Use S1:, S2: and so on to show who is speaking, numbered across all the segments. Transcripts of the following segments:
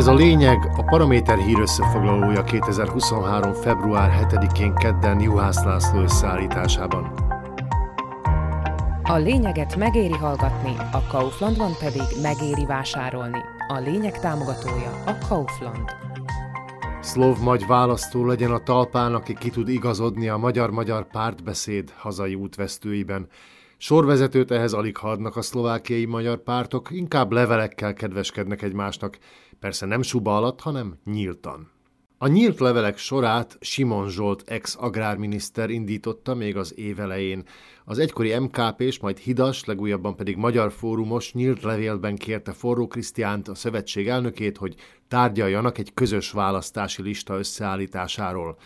S1: Ez a lényeg a Paraméter hír összefoglalója 2023. február 7-én kedden Juhász László összeállításában.
S2: A lényeget megéri hallgatni, a Kauflandban pedig megéri vásárolni. A lényeg támogatója a Kaufland.
S1: Szlov magy választó legyen a talpán, aki ki tud igazodni a magyar-magyar pártbeszéd hazai útvesztőiben. Sorvezetőt ehhez alig hadnak a szlovákiai magyar pártok, inkább levelekkel kedveskednek egymásnak, persze nem suba alatt, hanem nyíltan. A nyílt levelek sorát Simon Zsolt ex-agrárminiszter indította még az év elején. Az egykori MKP és majd Hidas, legújabban pedig Magyar Fórumos nyílt levélben kérte Forró Krisztiánt, a szövetség elnökét, hogy tárgyaljanak egy közös választási lista összeállításáról.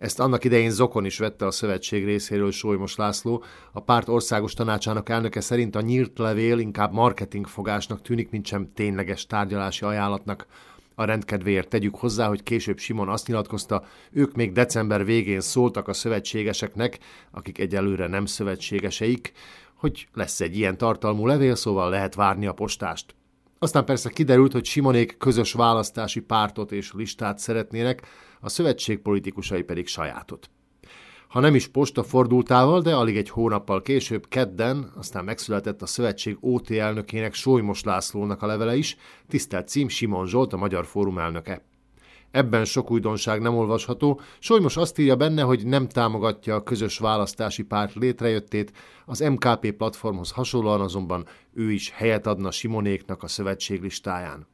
S1: Ezt annak idején Zokon is vette a szövetség részéről Solymos László. A párt országos tanácsának elnöke szerint a nyílt levél inkább marketingfogásnak tűnik, mint sem tényleges tárgyalási ajánlatnak. A rendkedvéért tegyük hozzá, hogy később Simon azt nyilatkozta, ők még december végén szóltak a szövetségeseknek, akik egyelőre nem szövetségeseik, hogy lesz egy ilyen tartalmú levél, szóval lehet várni a postást. Aztán persze kiderült, hogy Simonék közös választási pártot és listát szeretnének, a szövetség politikusai pedig sajátot. Ha nem is posta fordultával, de alig egy hónappal később, kedden, aztán megszületett a szövetség OT elnökének Solymos Lászlónak a levele is, tisztelt cím Simon Zsolt, a Magyar Fórum elnöke. Ebben sok újdonság nem olvasható. Solymos azt írja benne, hogy nem támogatja a közös választási párt létrejöttét, az MKP platformhoz hasonlóan azonban ő is helyet adna Simonéknak a szövetség listáján.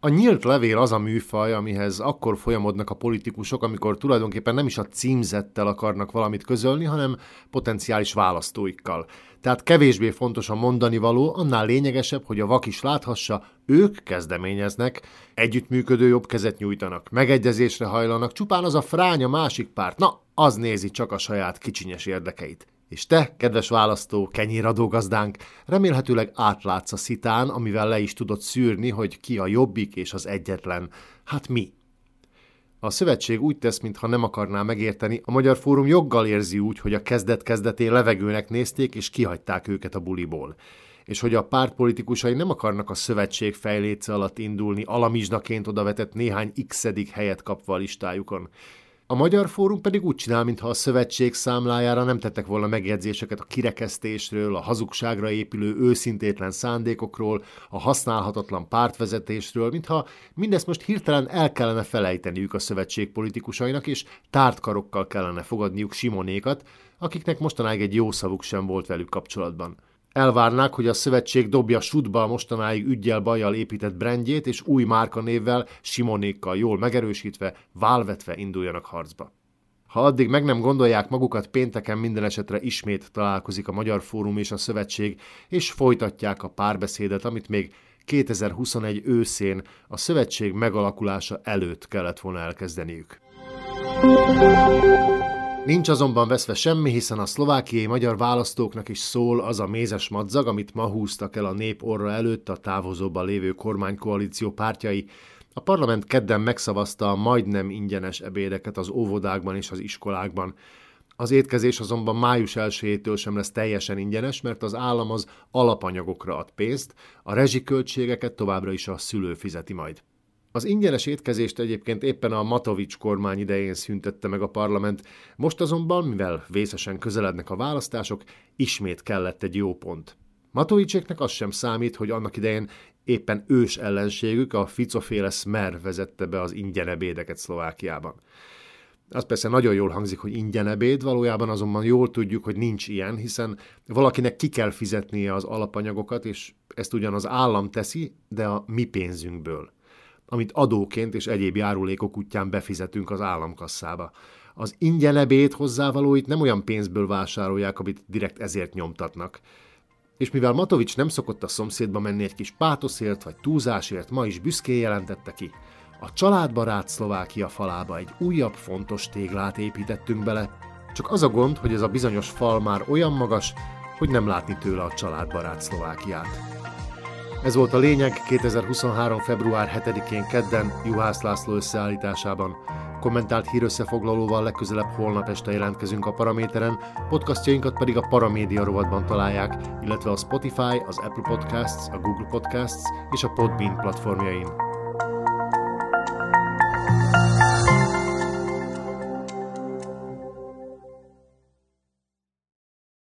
S1: A nyílt levél az a műfaj, amihez akkor folyamodnak a politikusok, amikor tulajdonképpen nem is a címzettel akarnak valamit közölni, hanem potenciális választóikkal. Tehát kevésbé fontos a mondani való, annál lényegesebb, hogy a vak is láthassa, ők kezdeményeznek, együttműködő jobb kezet nyújtanak, megegyezésre hajlanak, csupán az a fránya másik párt, na, az nézi csak a saját kicsinyes érdekeit. És te, kedves választó, kenyéradó gazdánk, remélhetőleg átlátsz a szitán, amivel le is tudod szűrni, hogy ki a jobbik és az egyetlen. Hát mi? A szövetség úgy tesz, mintha nem akarná megérteni, a Magyar Fórum joggal érzi úgy, hogy a kezdet-kezdetén levegőnek nézték és kihagyták őket a buliból és hogy a párt politikusai nem akarnak a szövetség fejléce alatt indulni, alamizsnaként odavetett néhány x helyet kapva a listájukon. A Magyar Fórum pedig úgy csinál, mintha a szövetség számlájára nem tettek volna megjegyzéseket a kirekesztésről, a hazugságra épülő őszintétlen szándékokról, a használhatatlan pártvezetésről, mintha mindezt most hirtelen el kellene felejteniük a szövetség politikusainak, és tártkarokkal kellene fogadniuk Simonékat, akiknek mostanáig egy jó szavuk sem volt velük kapcsolatban. Elvárnák, hogy a szövetség dobja sutba a mostanáig ügyjel bajjal épített brandjét, és új márkanévvel, Simonékkal jól megerősítve, válvetve induljanak harcba. Ha addig meg nem gondolják magukat, pénteken minden esetre ismét találkozik a Magyar Fórum és a Szövetség, és folytatják a párbeszédet, amit még 2021 őszén a szövetség megalakulása előtt kellett volna elkezdeniük. Nincs azonban veszve semmi, hiszen a szlovákiai magyar választóknak is szól az a mézes madzag, amit ma húztak el a nép orra előtt a távozóban lévő kormánykoalíció pártjai. A parlament kedden megszavazta a majdnem ingyenes ebédeket az óvodákban és az iskolákban. Az étkezés azonban május 1 sem lesz teljesen ingyenes, mert az állam az alapanyagokra ad pénzt, a rezsiköltségeket továbbra is a szülő fizeti majd. Az ingyenes étkezést egyébként éppen a Matovics kormány idején szüntette meg a parlament, most azonban, mivel vészesen közelednek a választások, ismét kellett egy jó pont. Matovicséknek az sem számít, hogy annak idején éppen ős ellenségük, a Ficoféle Smer vezette be az ingyenebédeket Szlovákiában. Az persze nagyon jól hangzik, hogy ingyenebéd, valójában azonban jól tudjuk, hogy nincs ilyen, hiszen valakinek ki kell fizetnie az alapanyagokat, és ezt ugyan az állam teszi, de a mi pénzünkből amit adóként és egyéb járulékok útján befizetünk az államkasszába. Az ingyenebét hozzávalóit nem olyan pénzből vásárolják, amit direkt ezért nyomtatnak. És mivel Matovics nem szokott a szomszédba menni egy kis pátoszért vagy túlzásért, ma is büszkén jelentette ki, a családbarát Szlovákia falába egy újabb fontos téglát építettünk bele, csak az a gond, hogy ez a bizonyos fal már olyan magas, hogy nem látni tőle a családbarát Szlovákiát. Ez volt a lényeg 2023. február 7-én kedden Juhász László összeállításában. Kommentált hírösszefoglalóval legközelebb holnap este jelentkezünk a Paraméteren, podcastjainkat pedig a Paramédia rovatban találják, illetve a Spotify, az Apple Podcasts, a Google Podcasts és a Podbean platformjain.